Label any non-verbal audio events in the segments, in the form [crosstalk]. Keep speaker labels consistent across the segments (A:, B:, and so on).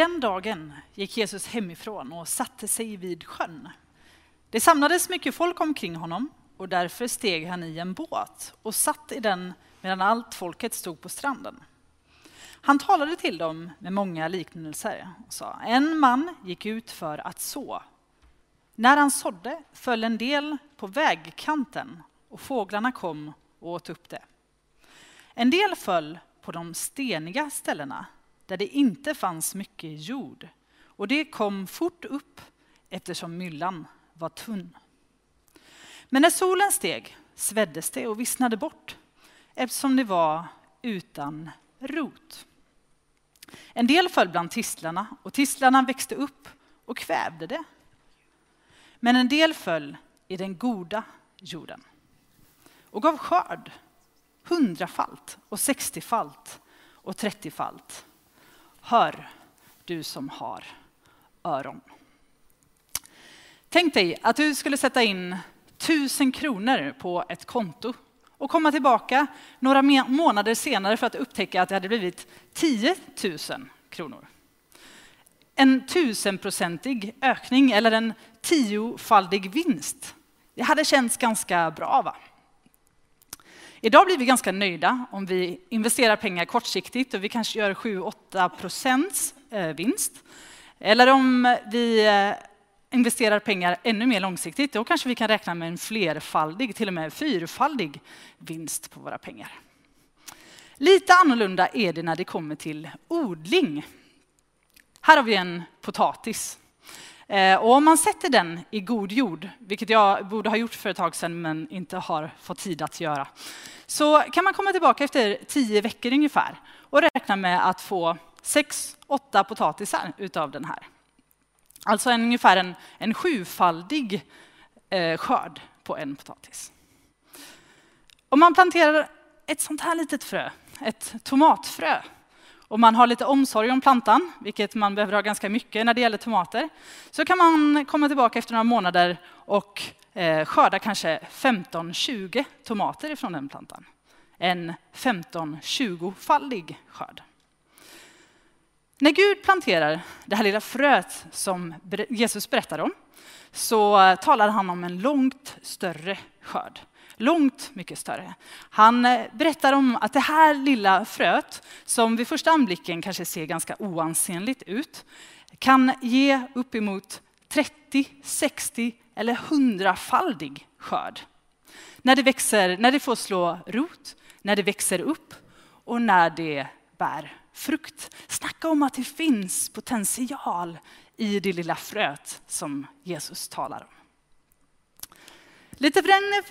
A: Den dagen gick Jesus hemifrån och satte sig vid sjön. Det samlades mycket folk omkring honom och därför steg han i en båt och satt i den medan allt folket stod på stranden. Han talade till dem med många liknelser och sa, en man gick ut för att så. När han sådde föll en del på vägkanten och fåglarna kom och åt upp det. En del föll på de steniga ställena där det inte fanns mycket jord och det kom fort upp eftersom myllan var tunn. Men när solen steg sveddes det och vissnade bort eftersom det var utan rot. En del föll bland tistlarna och tistlarna växte upp och kvävde det. Men en del föll i den goda jorden och gav skörd hundrafalt och sextiofalt och trettiofalt. Hör, du som har öron. Tänk dig att du skulle sätta in tusen kronor på ett konto och komma tillbaka några månader senare för att upptäcka att det hade blivit 10 000 kronor. En tusenprocentig ökning eller en tiofaldig vinst. Det hade känts ganska bra va? Idag blir vi ganska nöjda om vi investerar pengar kortsiktigt och vi kanske gör 7-8 procents eh, vinst. Eller om vi eh, investerar pengar ännu mer långsiktigt, då kanske vi kan räkna med en flerfaldig, till och med fyrfaldig vinst på våra pengar. Lite annorlunda är det när det kommer till odling. Här har vi en potatis. Eh, och om man sätter den i god jord, vilket jag borde ha gjort för ett tag sedan men inte har fått tid att göra, så kan man komma tillbaka efter tio veckor ungefär och räkna med att få sex, åtta potatisar utav den här. Alltså en, ungefär en, en sjufaldig eh, skörd på en potatis. Om man planterar ett sånt här litet frö, ett tomatfrö, och man har lite omsorg om plantan, vilket man behöver ha ganska mycket när det gäller tomater, så kan man komma tillbaka efter några månader och eh, skörda kanske 15-20 tomater ifrån den plantan. En 15-20-faldig skörd. När Gud planterar det här lilla fröet som Jesus berättar om så eh, talar han om en långt större skörd. Långt mycket större. Han eh, berättar om att det här lilla fröet, som vid första anblicken kanske ser ganska oansenligt ut, kan ge uppemot 30, 60 eller hundrafaldig skörd. När det, växer, när det får slå rot, när det växer upp och när det bär frukt. Snacka om att det finns potential i det lilla fröet som Jesus talar om. Lite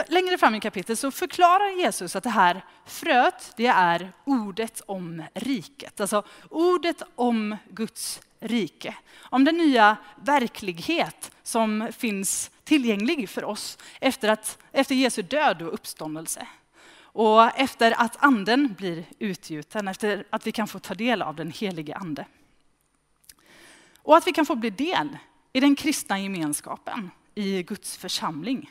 A: längre fram i kapitlet så förklarar Jesus att det här fröet, det är ordet om riket. Alltså ordet om Guds rike. Om den nya verklighet som finns tillgänglig för oss efter, att, efter Jesu död och uppståndelse. Och efter att anden blir utgjuten, efter att vi kan få ta del av den helige ande. Och att vi kan få bli del i den kristna gemenskapen i Guds församling.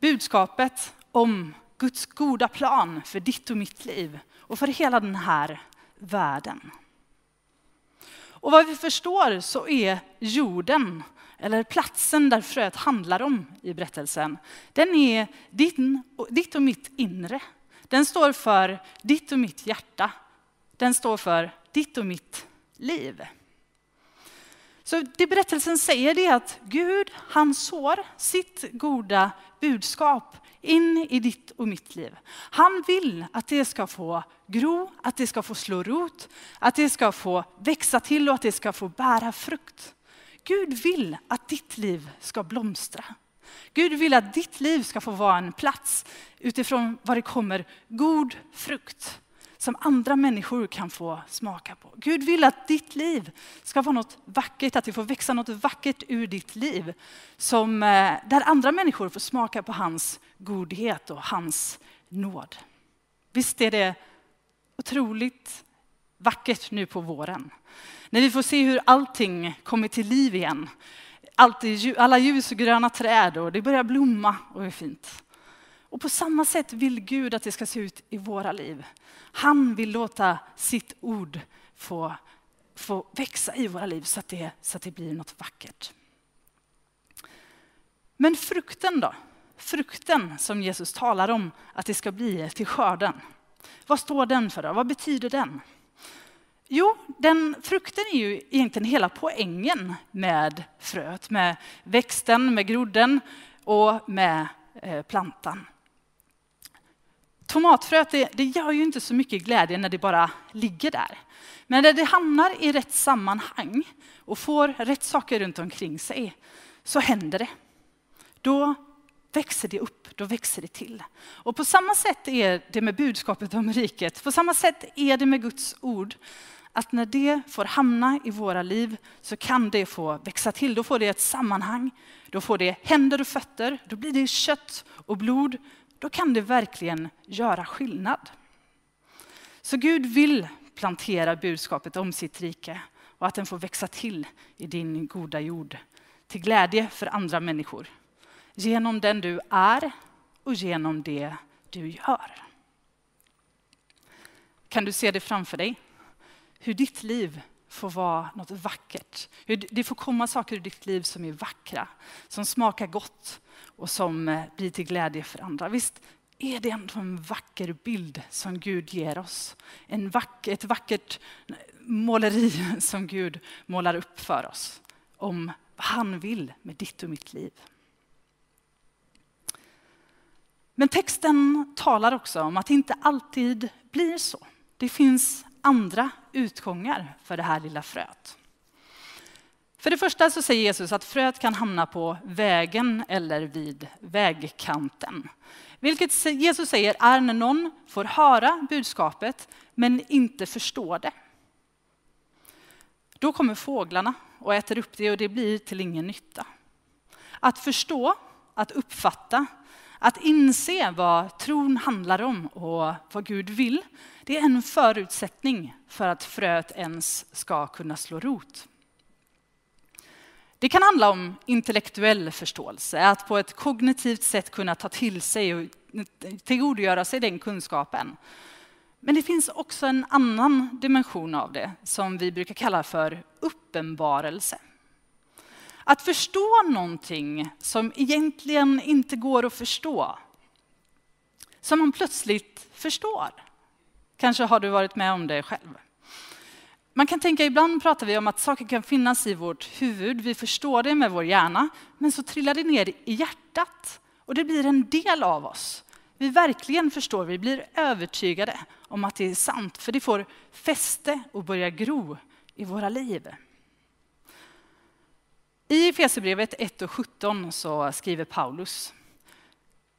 A: Budskapet om Guds goda plan för ditt och mitt liv och för hela den här världen. Och vad vi förstår så är jorden, eller platsen där fröet handlar om i berättelsen, den är din, ditt och mitt inre. Den står för ditt och mitt hjärta. Den står för ditt och mitt liv. Så det berättelsen säger är att Gud, han sår sitt goda budskap in i ditt och mitt liv. Han vill att det ska få gro, att det ska få slå rot, att det ska få växa till och att det ska få bära frukt. Gud vill att ditt liv ska blomstra. Gud vill att ditt liv ska få vara en plats utifrån var det kommer god frukt som andra människor kan få smaka på. Gud vill att ditt liv ska vara något vackert, att det får växa något vackert ur ditt liv. Som, eh, där andra människor får smaka på hans godhet och hans nåd. Visst är det otroligt vackert nu på våren. När vi får se hur allting kommer till liv igen. Allt, alla ljusgröna träd och det börjar blomma och är fint. Och på samma sätt vill Gud att det ska se ut i våra liv. Han vill låta sitt ord få, få växa i våra liv så att det, så att det blir något vackert. Men frukten då? Frukten som Jesus talar om att det ska bli till skörden. Vad står den för? Då? Vad betyder den? Jo, den frukten är ju egentligen hela poängen med fröet, med växten, med grodden och med eh, plantan. Tomatfröet det, det gör ju inte så mycket glädje när det bara ligger där. Men när det hamnar i rätt sammanhang och får rätt saker runt omkring sig så händer det. Då växer det upp, då växer det till. Och på samma sätt är det med budskapet om riket. På samma sätt är det med Guds ord. Att när det får hamna i våra liv så kan det få växa till. Då får det ett sammanhang, då får det händer och fötter, då blir det kött och blod. Då kan det verkligen göra skillnad. Så Gud vill plantera budskapet om sitt rike och att den får växa till i din goda jord till glädje för andra människor genom den du är och genom det du gör. Kan du se det framför dig? Hur ditt liv får vara något vackert. Hur det får komma saker i ditt liv som är vackra, som smakar gott och som eh, blir till glädje för andra. Visst är det ändå en vacker bild som Gud ger oss? En vack, ett vackert måleri [laughs] som Gud målar upp för oss om vad han vill med ditt och mitt liv. Men texten talar också om att det inte alltid blir så. Det finns andra utgångar för det här lilla fröet. För det första så säger Jesus att fröet kan hamna på vägen eller vid vägkanten. Vilket Jesus säger är när någon får höra budskapet men inte förstår det. Då kommer fåglarna och äter upp det och det blir till ingen nytta. Att förstå, att uppfatta, att inse vad tron handlar om och vad Gud vill, det är en förutsättning för att fröet ens ska kunna slå rot. Det kan handla om intellektuell förståelse, att på ett kognitivt sätt kunna ta till sig och tillgodogöra sig den kunskapen. Men det finns också en annan dimension av det som vi brukar kalla för uppenbarelse. Att förstå någonting som egentligen inte går att förstå. Som man plötsligt förstår. Kanske har du varit med om det själv. Man kan tänka, ibland pratar vi om att saker kan finnas i vårt huvud, vi förstår det med vår hjärna, men så trillar det ner i hjärtat och det blir en del av oss. Vi verkligen förstår, vi blir övertygade om att det är sant, för det får fäste och börjar gro i våra liv. I Efesierbrevet 1 och 17 så skriver Paulus.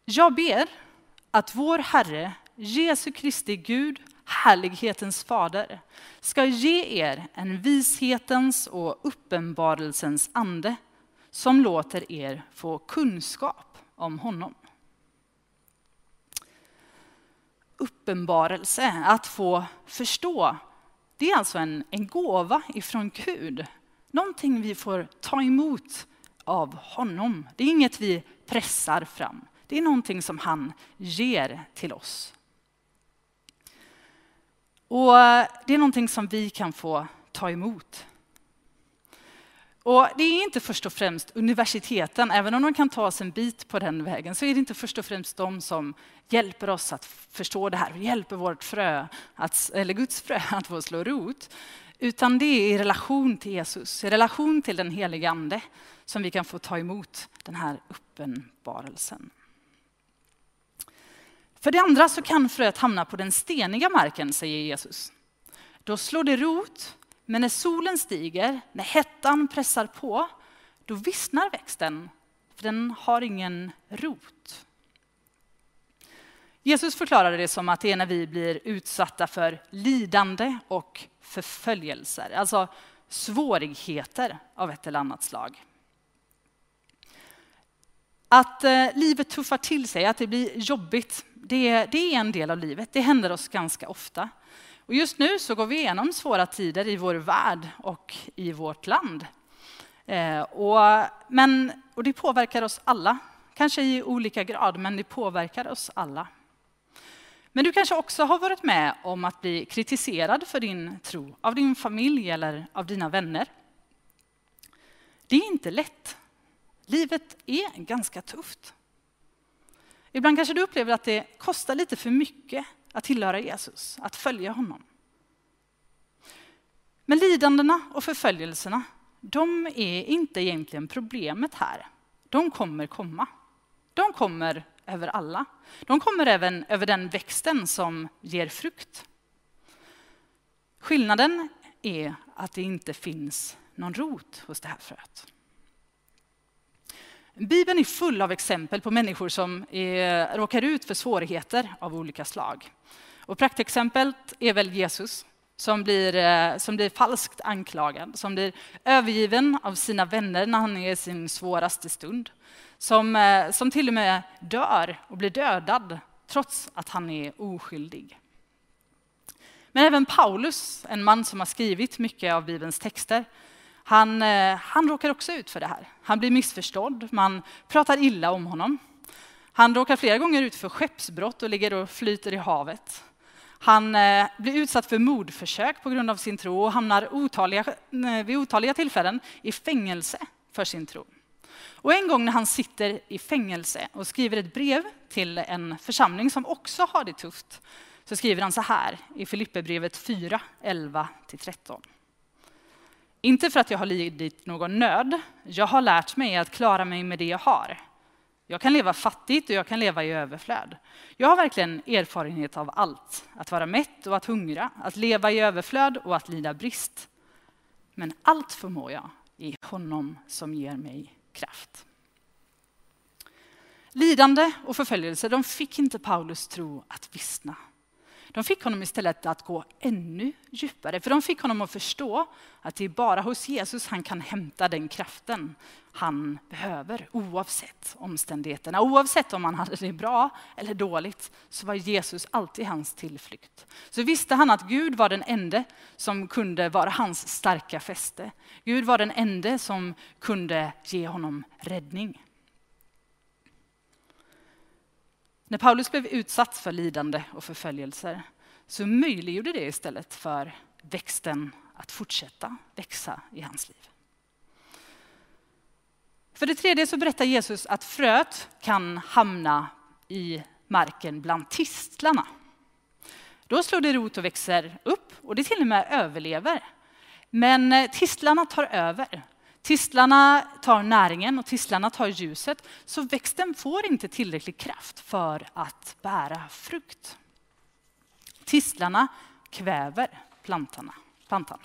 A: Jag ber att vår Herre, Jesu Kristi Gud, härlighetens fader, ska ge er en vishetens och uppenbarelsens ande som låter er få kunskap om honom. Uppenbarelse, att få förstå, det är alltså en, en gåva ifrån Gud Någonting vi får ta emot av honom. Det är inget vi pressar fram. Det är någonting som han ger till oss. Och Det är någonting som vi kan få ta emot. Och Det är inte först och främst universiteten, även om de kan ta oss en bit på den vägen, så är det inte först och främst de som hjälper oss att förstå det här och hjälper vårt frö, att, eller Guds frö, [laughs] att få slå rot. Utan det är i relation till Jesus, i relation till den helige Ande som vi kan få ta emot den här uppenbarelsen. För det andra så kan fröet hamna på den steniga marken, säger Jesus. Då slår det rot, men när solen stiger, när hettan pressar på, då vissnar växten, för den har ingen rot. Jesus förklarade det som att det är när vi blir utsatta för lidande och förföljelser, alltså svårigheter av ett eller annat slag. Att eh, livet tuffar till sig, att det blir jobbigt, det, det, är en del av livet. Det händer oss ganska ofta. Och just nu så går vi igenom svåra tider i vår värld och i vårt land. Eh, och, men, och det påverkar oss alla, kanske i olika grad, men det påverkar oss alla. Men du kanske också har varit med om att bli kritiserad för din tro av din familj eller av dina vänner. Det är inte lätt. Livet är ganska tufft. Ibland kanske du upplever att det kostar lite för mycket att tillhöra Jesus, att följa honom. Men lidandena och förföljelserna, de är inte egentligen problemet här. De kommer komma. De kommer över alla. De kommer även över den växten som ger frukt. Skillnaden är att det inte finns någon rot hos det här fröet. Bibeln är full av exempel på människor som är, råkar ut för svårigheter av olika slag. Och praktexemplet är väl Jesus som blir, eh, som blir falskt anklagad, som blir övergiven av sina vänner när han är i sin svåraste stund. Som, eh, som till och med dör och blir dödad trots att han är oskyldig. Men även Paulus, en man som har skrivit mycket av Bibelns texter, han, eh, han råkar också ut för det här. Han blir missförstådd, man pratar illa om honom. Han råkar flera gånger ut för skeppsbrott och ligger och flyter i havet. Han eh, blir utsatt för mordförsök på grund av sin tro och hamnar otaliga, eh, vid otaliga tillfällen i fängelse för sin tro. Och en gång när han sitter i fängelse och skriver ett brev till en församling som också har det tufft, så skriver han så här i Filipperbrevet 4, 11-13. Inte för att jag har lidit någon nöd. Jag har lärt mig att klara mig med det jag har. Jag kan leva fattigt och jag kan leva i överflöd. Jag har verkligen erfarenhet av allt. Att vara mätt och att hungra, att leva i överflöd och att lida brist. Men allt förmår jag i honom som ger mig kraft. Lidande och förföljelse de fick inte Paulus tro att vissna. De fick honom istället att gå ännu djupare, för de fick honom att förstå att det är bara hos Jesus han kan hämta den kraften han behöver, oavsett omständigheterna. Oavsett om han hade det bra eller dåligt, så var Jesus alltid hans tillflykt. Så visste han att Gud var den enda som kunde vara hans starka fäste. Gud var den enda som kunde ge honom räddning. När Paulus blev utsatt för lidande och förföljelser så möjliggjorde det istället för växten att fortsätta växa i hans liv. För det tredje så berättar Jesus att fröet kan hamna i marken bland tistlarna. Då slår det rot och växer upp och det till och med överlever. Men eh, tistlarna tar över Tistlarna tar näringen och tistlarna tar ljuset, så växten får inte tillräcklig kraft för att bära frukt. Tistlarna kväver plantorna, plantan.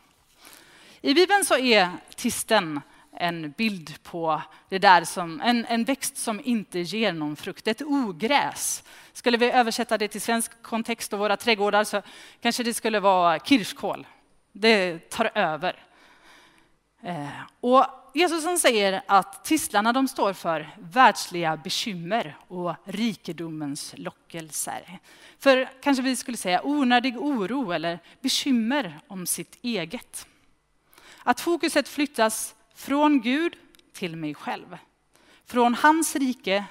A: I Bibeln så är tisten en bild på det där som, en, en växt som inte ger någon frukt, ett ogräs. Skulle vi översätta det till svensk kontext och våra trädgårdar så kanske det skulle vara kirskål. Det tar över. Eh, och Jesus säger att tistlarna de står för världsliga bekymmer och rikedomens lockelser. För kanske vi skulle säga onödig oro eller bekymmer om sitt eget. Att fokuset flyttas från Gud till mig själv. Från hans rike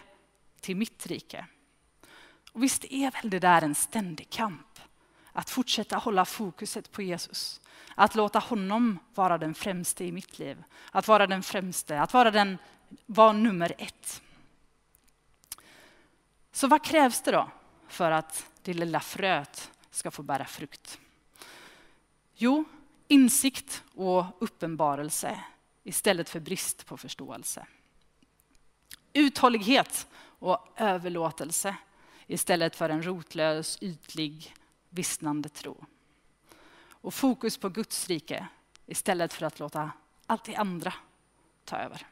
A: till mitt rike. Och visst är väl det där en ständig kamp? Att fortsätta hålla fokuset på Jesus. Att låta honom vara den främste i mitt liv. Att vara den främste, att vara, den, vara nummer ett. Så vad krävs det då för att det lilla fröet ska få bära frukt? Jo, insikt och uppenbarelse istället för brist på förståelse. Uthållighet och överlåtelse istället för en rotlös, ytlig, vissnande tro och fokus på Guds rike istället för att låta allt det andra ta över.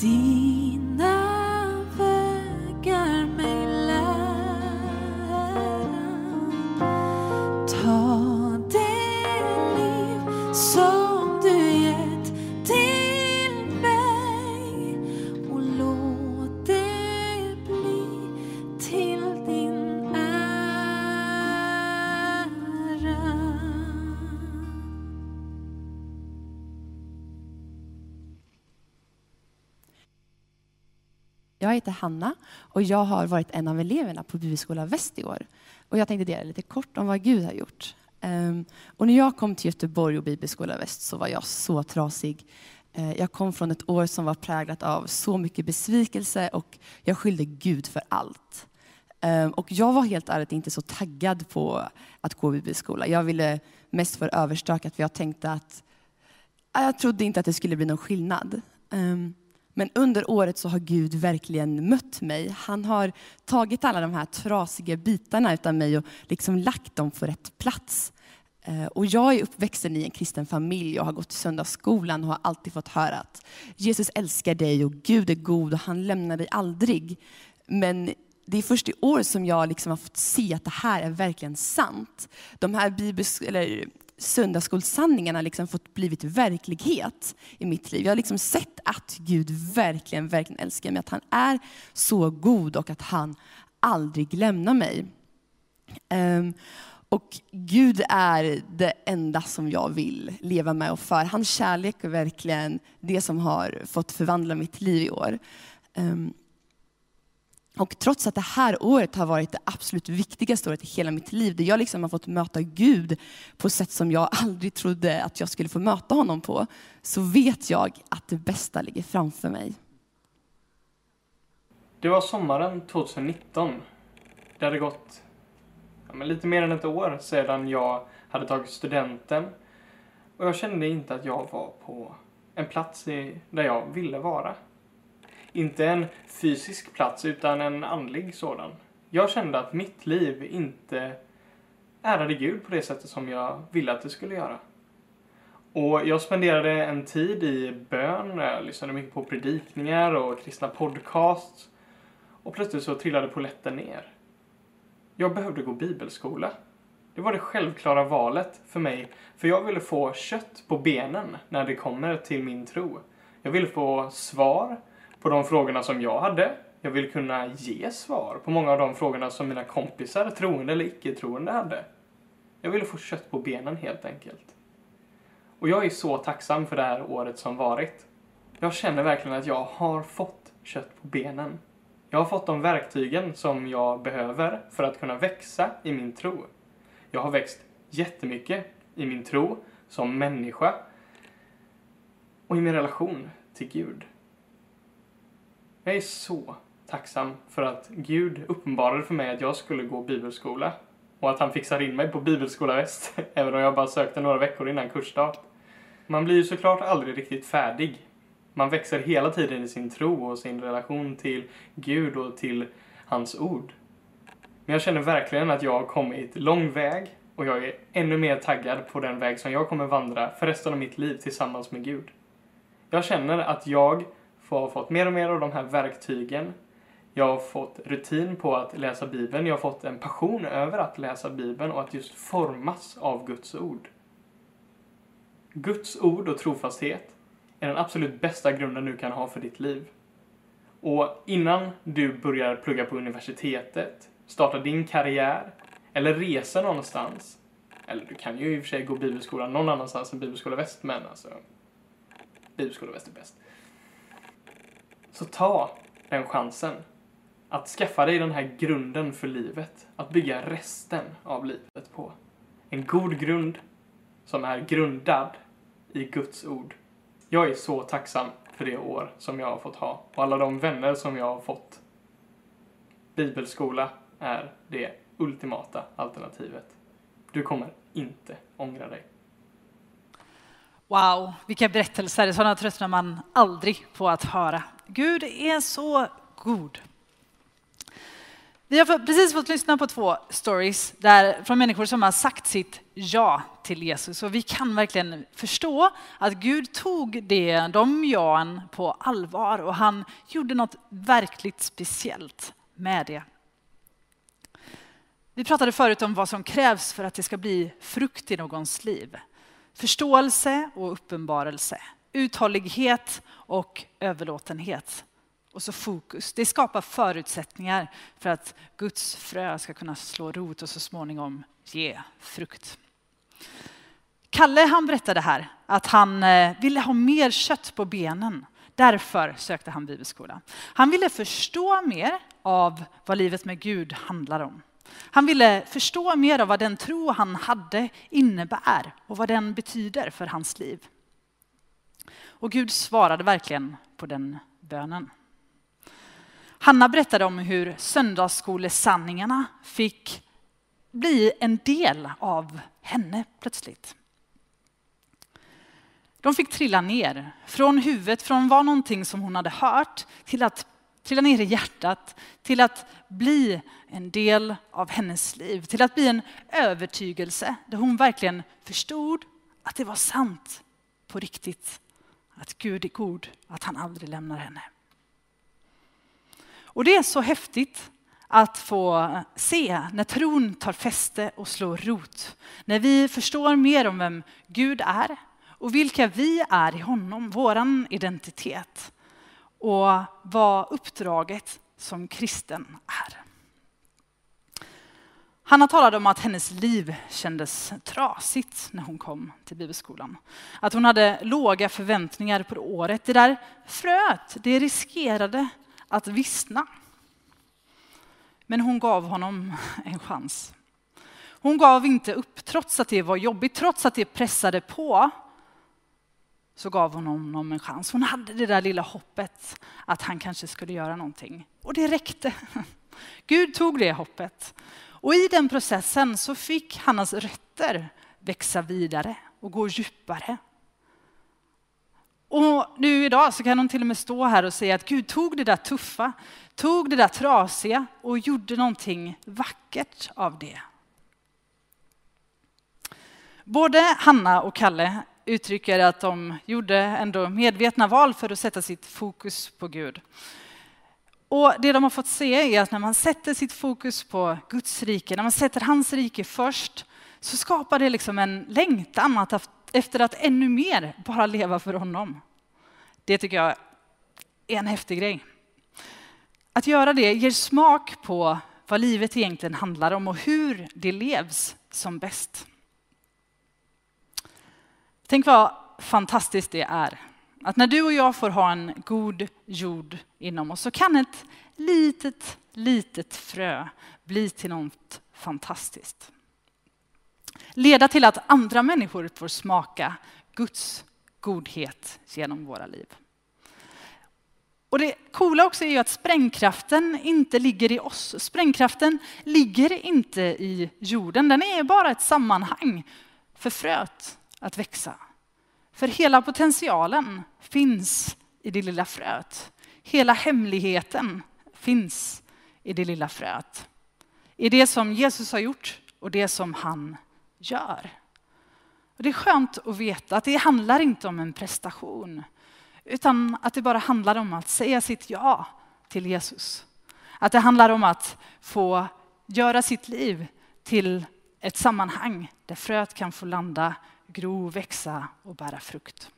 B: Dina
C: heter Hanna och jag har varit en av eleverna på Bibelskola Väst i år. Och jag tänkte dela lite kort om vad Gud har gjort. Ehm, och när jag kom till Göteborg och Bibelskola Väst så var jag så trasig. Ehm, jag kom från ett år som var präglat av så mycket besvikelse och jag skyllde Gud för allt. Ehm, och jag var helt ärligt inte så taggad på att gå bibelskola. Jag ville mest för överstökat för jag tänkte att ah, Jag trodde inte att det skulle bli någon skillnad. Men under året så har Gud verkligen mött mig. Han har tagit alla de här trasiga bitarna utav mig och liksom lagt dem på rätt plats. Eh, och jag är uppväxten i en kristen familj och har gått i söndagsskolan och har alltid fått höra att Jesus älskar dig och Gud är god och han lämnar dig aldrig. Men det är först i år som jag liksom har fått se att det här är verkligen sant. De här bibels, eller söndagsskolsanningarna liksom fått blivit verklighet i mitt liv. Jag har liksom sett att Gud verkligen, verkligen älskar mig. Att han är så god och att han aldrig lämnar mig. Um, och Gud är det enda som jag vill leva med och för. Hans kärlek är verkligen det som har fått förvandla mitt liv i år. Um, och trots att det här året har varit det absolut viktigaste året i hela mitt liv, där jag liksom har fått möta Gud på sätt som jag aldrig trodde att jag skulle få möta honom på, så vet jag att det bästa ligger framför mig.
D: Det var sommaren 2019. Det hade gått ja, men lite mer än ett år sedan jag hade tagit studenten. Och jag kände inte att jag var på en plats i, där jag ville vara. Inte en fysisk plats, utan en andlig sådan. Jag kände att mitt liv inte ärade Gud på det sättet som jag ville att det skulle göra. Och jag spenderade en tid i bön, jag lyssnade mycket på predikningar och kristna podcasts. Och plötsligt så trillade polletten ner. Jag behövde gå bibelskola. Det var det självklara valet för mig, för jag ville få kött på benen när det kommer till min tro. Jag ville få svar på de frågorna som jag hade Jag vill kunna ge svar på många av de frågorna som mina kompisar, troende eller icke-troende, hade. Jag ville få kött på benen helt enkelt. Och jag är så tacksam för det här året som varit. Jag känner verkligen att jag har fått kött på benen. Jag har fått de verktygen som jag behöver för att kunna växa i min tro. Jag har växt jättemycket i min tro som människa och i min relation till Gud. Jag är så tacksam för att Gud uppenbarade för mig att jag skulle gå bibelskola och att han fixade in mig på Bibelskola Väst, [laughs] även om jag bara sökte några veckor innan kursstart. Man blir ju såklart aldrig riktigt färdig. Man växer hela tiden i sin tro och sin relation till Gud och till hans ord. Men jag känner verkligen att jag har kommit lång väg och jag är ännu mer taggad på den väg som jag kommer vandra för resten av mitt liv tillsammans med Gud. Jag känner att jag har fått mer och mer av de här verktygen. Jag har fått rutin på att läsa Bibeln. Jag har fått en passion över att läsa Bibeln och att just formas av Guds ord. Guds ord och trofasthet är den absolut bästa grunden du kan ha för ditt liv. Och innan du börjar plugga på universitetet, starta din karriär eller resa någonstans, eller du kan ju i och för sig gå bibelskolan någon annanstans än Bibelskola Väst, men alltså Bibelskola Väst är bäst. Så ta den chansen att skaffa dig den här grunden för livet, att bygga resten av livet på. En god grund som är grundad i Guds ord. Jag är så tacksam för det år som jag har fått ha och alla de vänner som jag har fått. Bibelskola är det ultimata alternativet. Du kommer inte ångra dig.
A: Wow, vilka berättelser. Sådana tröttnar man aldrig på att höra. Gud är så god. Vi har precis fått lyssna på två stories där, från människor som har sagt sitt ja till Jesus. Och vi kan verkligen förstå att Gud tog det, de jaen på allvar och han gjorde något verkligt speciellt med det. Vi pratade förut om vad som krävs för att det ska bli frukt i någons liv. Förståelse och uppenbarelse, uthållighet och överlåtenhet. Och så fokus. Det skapar förutsättningar för att Guds frö ska kunna slå rot och så småningom ge frukt. Kalle han berättade här att han eh, ville ha mer kött på benen. Därför sökte han bibelskola. Han ville förstå mer av vad livet med Gud handlar om. Han ville förstå mer av vad den tro han hade innebär och vad den betyder för hans liv. Och Gud svarade verkligen på den bönen. Hanna berättade om hur söndagsskolesanningarna fick bli en del av henne plötsligt. De fick trilla ner från huvudet, från att vara någonting som hon hade hört till att trilla ner i hjärtat, till att bli en del av hennes liv, till att bli en övertygelse där hon verkligen förstod att det var sant på riktigt. Att Gud är god, att han aldrig lämnar henne. Och det är så häftigt att få se när tron tar fäste och slår rot. När vi förstår mer om vem Gud är och vilka vi är i honom, våran identitet och vad uppdraget som kristen är. Hanna talade om att hennes liv kändes trasigt när hon kom till bibelskolan. Att hon hade låga förväntningar på året. Det där fröet, det riskerade att vissna. Men hon gav honom en chans. Hon gav inte upp trots att det var jobbigt, trots att det pressade på. Så gav hon honom en chans. Hon hade det där lilla hoppet att han kanske skulle göra någonting. Och det räckte. [laughs] Gud tog det hoppet. Och i den processen så fick Hannas rötter växa vidare och gå djupare. Och nu idag så kan hon till och med stå här och säga att Gud tog det där tuffa, tog det där trasiga och gjorde någonting vackert av det. Både Hanna och Kalle uttrycker att de gjorde ändå medvetna val för att sätta sitt fokus på Gud. Och det de har fått se är att när man sätter sitt fokus på Guds rike, när man sätter hans rike först, så skapar det liksom en längtan att, efter att ännu mer bara leva för honom. Det tycker jag är en häftig grej. att göra det ger smak på vad livet egentligen handlar om och hur det levs som bäst. Tänk vad fantastiskt det är. Att när du och jag får ha en god jord inom oss så kan ett litet, litet frö bli till något fantastiskt. Leda till att andra människor får smaka Guds godhet genom våra liv. Och det coola också är ju att sprängkraften inte ligger i oss. Sprängkraften ligger inte i jorden. Den är bara ett sammanhang för fröet att växa. För hela potentialen finns i det lilla fröet. Hela hemligheten finns i det lilla fröet. I det som Jesus har gjort och det som han gör. Och det är skönt att veta att det handlar inte om en prestation utan att det bara handlar om att säga sitt ja till Jesus. Att det handlar om att få göra sitt liv till ett sammanhang där fröet kan få landa, gro, växa och bära frukt.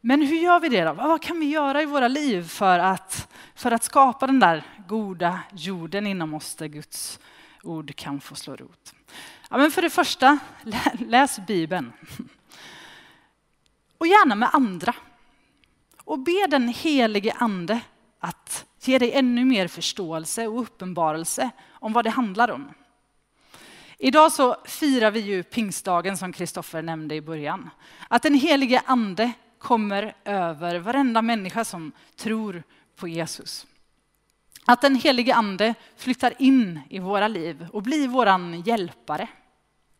A: Men hur gör vi det då? Vad kan vi göra i våra liv för att, för att skapa den där goda jorden inom oss där Guds ord kan få slå rot? Ja, men för det första, läs Bibeln. Och gärna med andra. Och be den helige ande att ge dig ännu mer förståelse och uppenbarelse om vad det handlar om. Idag så firar vi ju pingstdagen som Kristoffer nämnde i början. Att den helige ande kommer över varenda människa som tror på Jesus. Att den helige ande flyttar in i våra liv och blir våran hjälpare.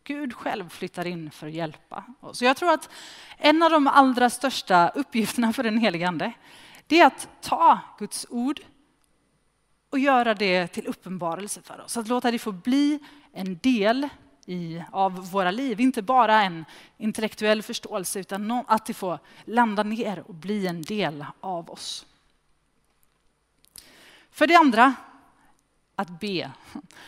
A: Gud själv flyttar in för att hjälpa oss. Jag tror att en av de allra största uppgifterna för den helige Ande, det är att ta Guds ord och göra det till uppenbarelse för oss. Att låta det få bli en del i, av våra liv. Inte bara en intellektuell förståelse utan att det får landa ner och bli en del av oss. För det andra, att be.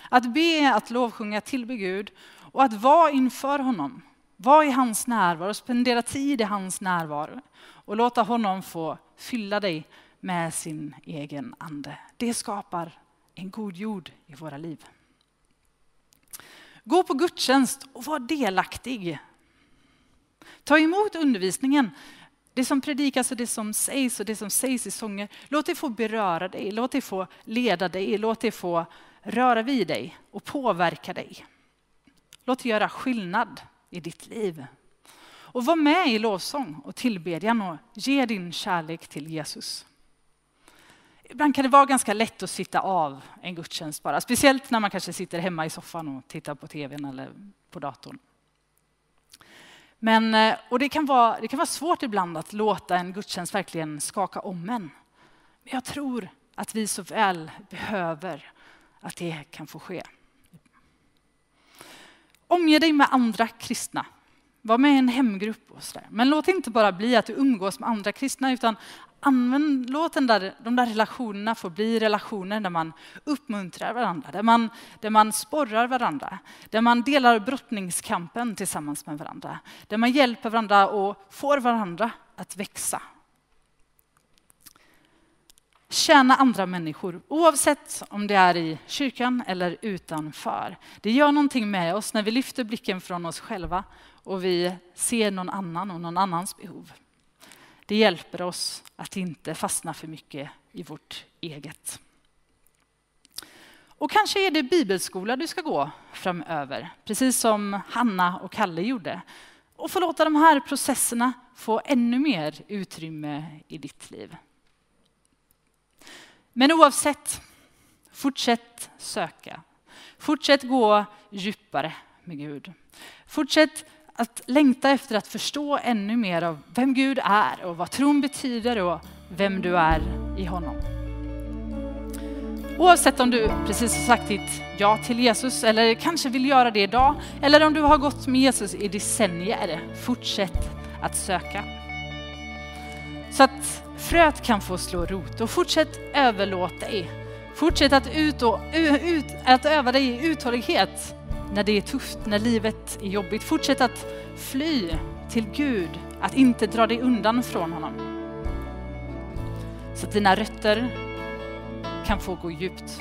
A: Att be, att lovsjunga, tillbe Gud och att vara inför honom, vara i hans närvaro, spendera tid i hans närvaro och låta honom få fylla dig med sin egen ande. Det skapar en god jord i våra liv. Gå på gudstjänst och var delaktig. Ta emot undervisningen, det som predikas och det som sägs och det som sägs i sånger. Låt det få beröra dig, låt det få leda dig, låt det få röra vid dig och påverka dig. Låt det göra skillnad i ditt liv. Och var med i lovsång och tillbedjan och ge din kärlek till Jesus. Ibland kan det vara ganska lätt att sitta av en gudstjänst bara. Speciellt när man kanske sitter hemma i soffan och tittar på tvn eller på datorn. Men, eh, och det, kan vara, det kan vara svårt ibland att låta en gudstjänst verkligen skaka om en. Men jag tror att vi så väl behöver att det kan få ske. Omge dig med andra kristna. Var med i en hemgrupp och så där. Men låt inte bara bli att du umgås med andra kristna utan använd, låt den där, de där relationerna få bli relationer där man uppmuntrar varandra, där man, där man sporrar varandra, där man delar brottningskampen tillsammans med varandra, där man hjälper varandra och får varandra att växa tjäna andra människor, oavsett om det är i kyrkan eller utanför. Det gör någonting med oss när vi lyfter blicken från oss själva och vi ser någon annan och någon annans behov. Det hjälper oss att inte fastna för mycket i vårt eget. Och kanske är det bibelskola du ska gå framöver, precis som Hanna och Kalle gjorde. Och få låta de här processerna få ännu mer utrymme i ditt liv. Men oavsett, fortsätt söka. Fortsätt gå djupare med Gud. Fortsätt att längta efter att förstå ännu mer av vem Gud är och vad tron betyder och vem du är i honom. Oavsett om du precis har sagt ditt ja till Jesus eller kanske vill göra det idag eller om du har gått med Jesus i decennier, fortsätt att söka. Så att fröet kan få slå rot och fortsätt överlåta dig. Fortsätt att, ut och, ut, att öva dig i uthållighet när det är tufft, när livet är jobbigt. Fortsätt att fly till Gud, att inte dra dig undan från honom. så att dina rötter kan få gå djupt.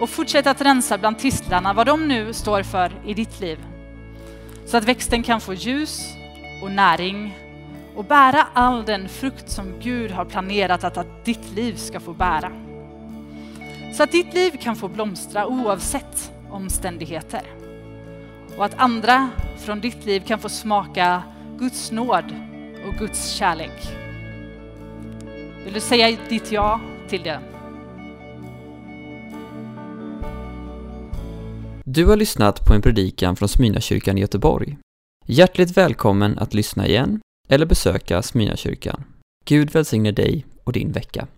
A: Och fortsätt att rensa bland tistlarna, vad de nu står för i ditt liv. Så att växten kan få ljus och näring och bära all den frukt som Gud har planerat att, att ditt liv ska få bära. Så att ditt liv kan få blomstra oavsett omständigheter. Och att andra från ditt liv kan få smaka Guds nåd och Guds kärlek. Vill du säga ditt ja till det?
E: Du har lyssnat på en predikan från Smyrnakyrkan i Göteborg. Hjärtligt välkommen att lyssna igen eller besöka Smyrnakyrkan. Gud välsigne dig och din vecka.